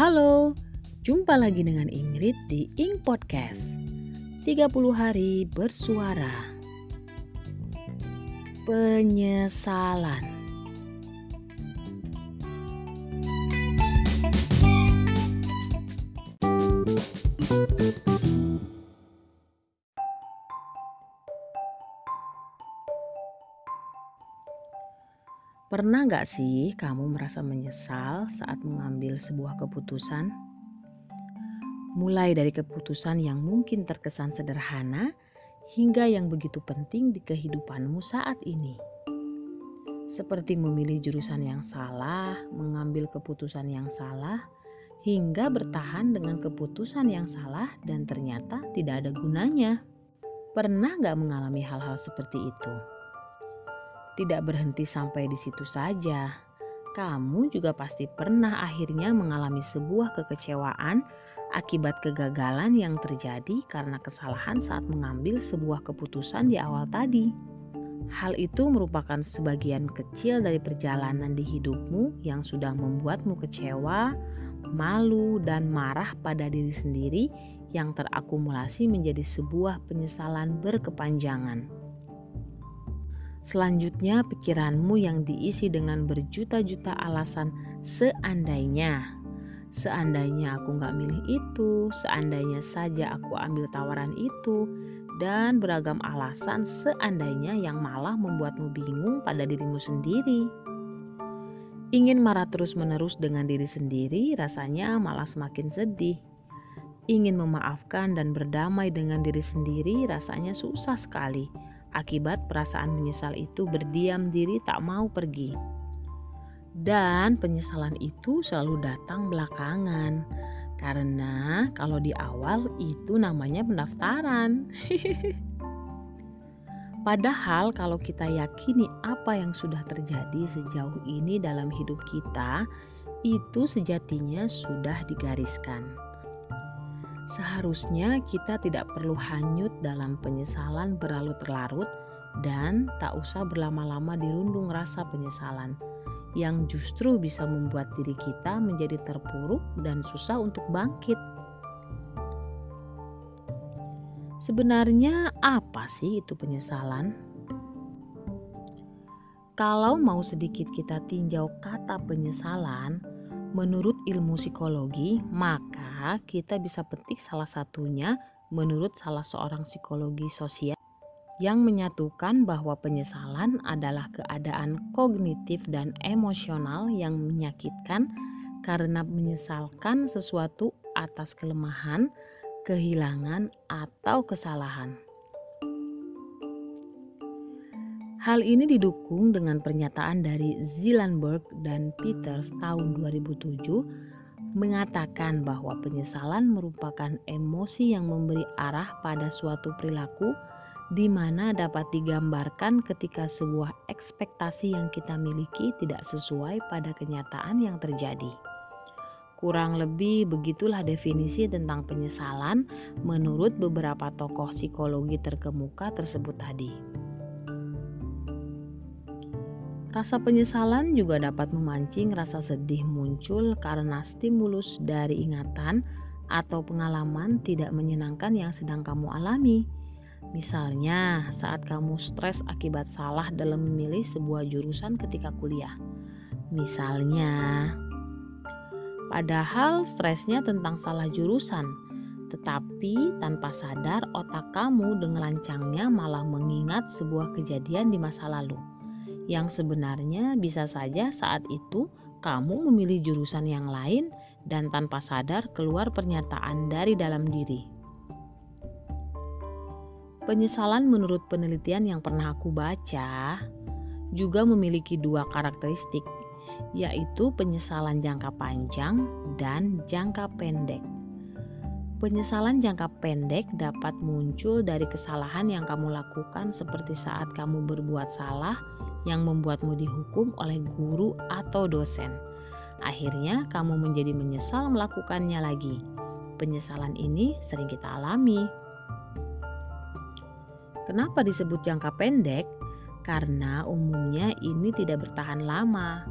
Halo, jumpa lagi dengan Ingrid di Ing Podcast. 30 hari bersuara. Penyesalan Pernah gak sih kamu merasa menyesal saat mengambil sebuah keputusan? Mulai dari keputusan yang mungkin terkesan sederhana hingga yang begitu penting di kehidupanmu saat ini. Seperti memilih jurusan yang salah, mengambil keputusan yang salah, hingga bertahan dengan keputusan yang salah dan ternyata tidak ada gunanya. Pernah gak mengalami hal-hal seperti itu? Tidak berhenti sampai di situ saja. Kamu juga pasti pernah akhirnya mengalami sebuah kekecewaan akibat kegagalan yang terjadi karena kesalahan saat mengambil sebuah keputusan di awal tadi. Hal itu merupakan sebagian kecil dari perjalanan di hidupmu yang sudah membuatmu kecewa, malu, dan marah pada diri sendiri yang terakumulasi menjadi sebuah penyesalan berkepanjangan. Selanjutnya, pikiranmu yang diisi dengan berjuta-juta alasan seandainya. Seandainya aku gak milih itu, seandainya saja aku ambil tawaran itu, dan beragam alasan seandainya yang malah membuatmu bingung pada dirimu sendiri. Ingin marah terus-menerus dengan diri sendiri, rasanya malah semakin sedih. Ingin memaafkan dan berdamai dengan diri sendiri, rasanya susah sekali Akibat perasaan menyesal itu berdiam diri tak mau pergi. Dan penyesalan itu selalu datang belakangan. Karena kalau di awal itu namanya pendaftaran. Padahal kalau kita yakini apa yang sudah terjadi sejauh ini dalam hidup kita, itu sejatinya sudah digariskan. Seharusnya kita tidak perlu hanyut dalam penyesalan berlarut-larut dan tak usah berlama-lama dirundung rasa penyesalan yang justru bisa membuat diri kita menjadi terpuruk dan susah untuk bangkit. Sebenarnya apa sih itu penyesalan? Kalau mau sedikit kita tinjau kata penyesalan, menurut ilmu psikologi, maka kita bisa petik salah satunya menurut salah seorang psikologi sosial yang menyatukan bahwa penyesalan adalah keadaan kognitif dan emosional yang menyakitkan karena menyesalkan sesuatu atas kelemahan, kehilangan, atau kesalahan. Hal ini didukung dengan pernyataan dari Zielenberg dan Peters tahun 2007 mengatakan bahwa penyesalan merupakan emosi yang memberi arah pada suatu perilaku di mana dapat digambarkan ketika sebuah ekspektasi yang kita miliki tidak sesuai pada kenyataan yang terjadi. Kurang lebih begitulah definisi tentang penyesalan menurut beberapa tokoh psikologi terkemuka tersebut tadi. Rasa penyesalan juga dapat memancing rasa sedih muncul karena stimulus dari ingatan atau pengalaman tidak menyenangkan yang sedang kamu alami. Misalnya, saat kamu stres akibat salah dalam memilih sebuah jurusan ketika kuliah. Misalnya, padahal stresnya tentang salah jurusan, tetapi tanpa sadar otak kamu dengan lancangnya malah mengingat sebuah kejadian di masa lalu yang sebenarnya bisa saja saat itu kamu memilih jurusan yang lain dan tanpa sadar keluar pernyataan dari dalam diri. Penyesalan menurut penelitian yang pernah aku baca juga memiliki dua karakteristik, yaitu penyesalan jangka panjang dan jangka pendek. Penyesalan jangka pendek dapat muncul dari kesalahan yang kamu lakukan, seperti saat kamu berbuat salah yang membuatmu dihukum oleh guru atau dosen. Akhirnya, kamu menjadi menyesal melakukannya lagi. Penyesalan ini sering kita alami. Kenapa disebut jangka pendek? Karena umumnya ini tidak bertahan lama.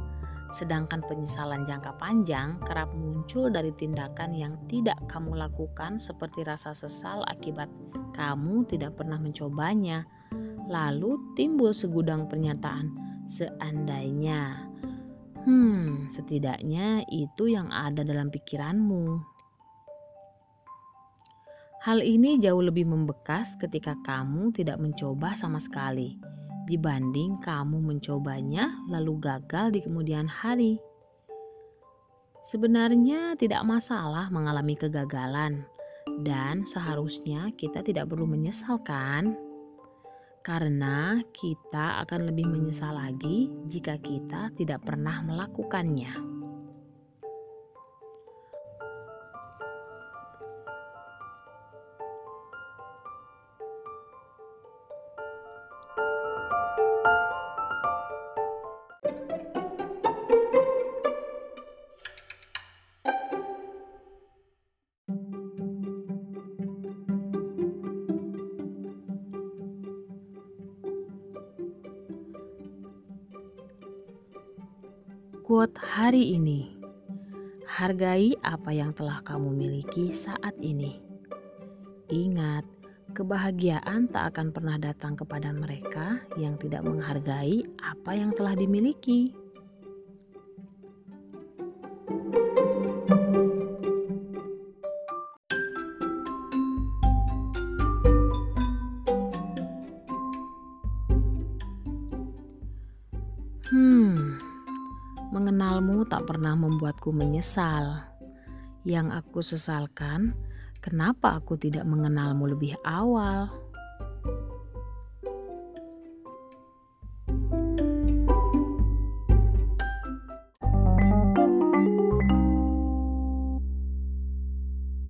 Sedangkan penyesalan jangka panjang kerap muncul dari tindakan yang tidak kamu lakukan seperti rasa sesal akibat kamu tidak pernah mencobanya. Lalu timbul segudang pernyataan, seandainya. Hmm, setidaknya itu yang ada dalam pikiranmu. Hal ini jauh lebih membekas ketika kamu tidak mencoba sama sekali dibanding kamu mencobanya lalu gagal di kemudian hari. Sebenarnya tidak masalah mengalami kegagalan dan seharusnya kita tidak perlu menyesalkan karena kita akan lebih menyesal lagi jika kita tidak pernah melakukannya. Quote hari ini. Hargai apa yang telah kamu miliki saat ini. Ingat, kebahagiaan tak akan pernah datang kepada mereka yang tidak menghargai apa yang telah dimiliki. Tak pernah membuatku menyesal. Yang aku sesalkan, kenapa aku tidak mengenalmu lebih awal?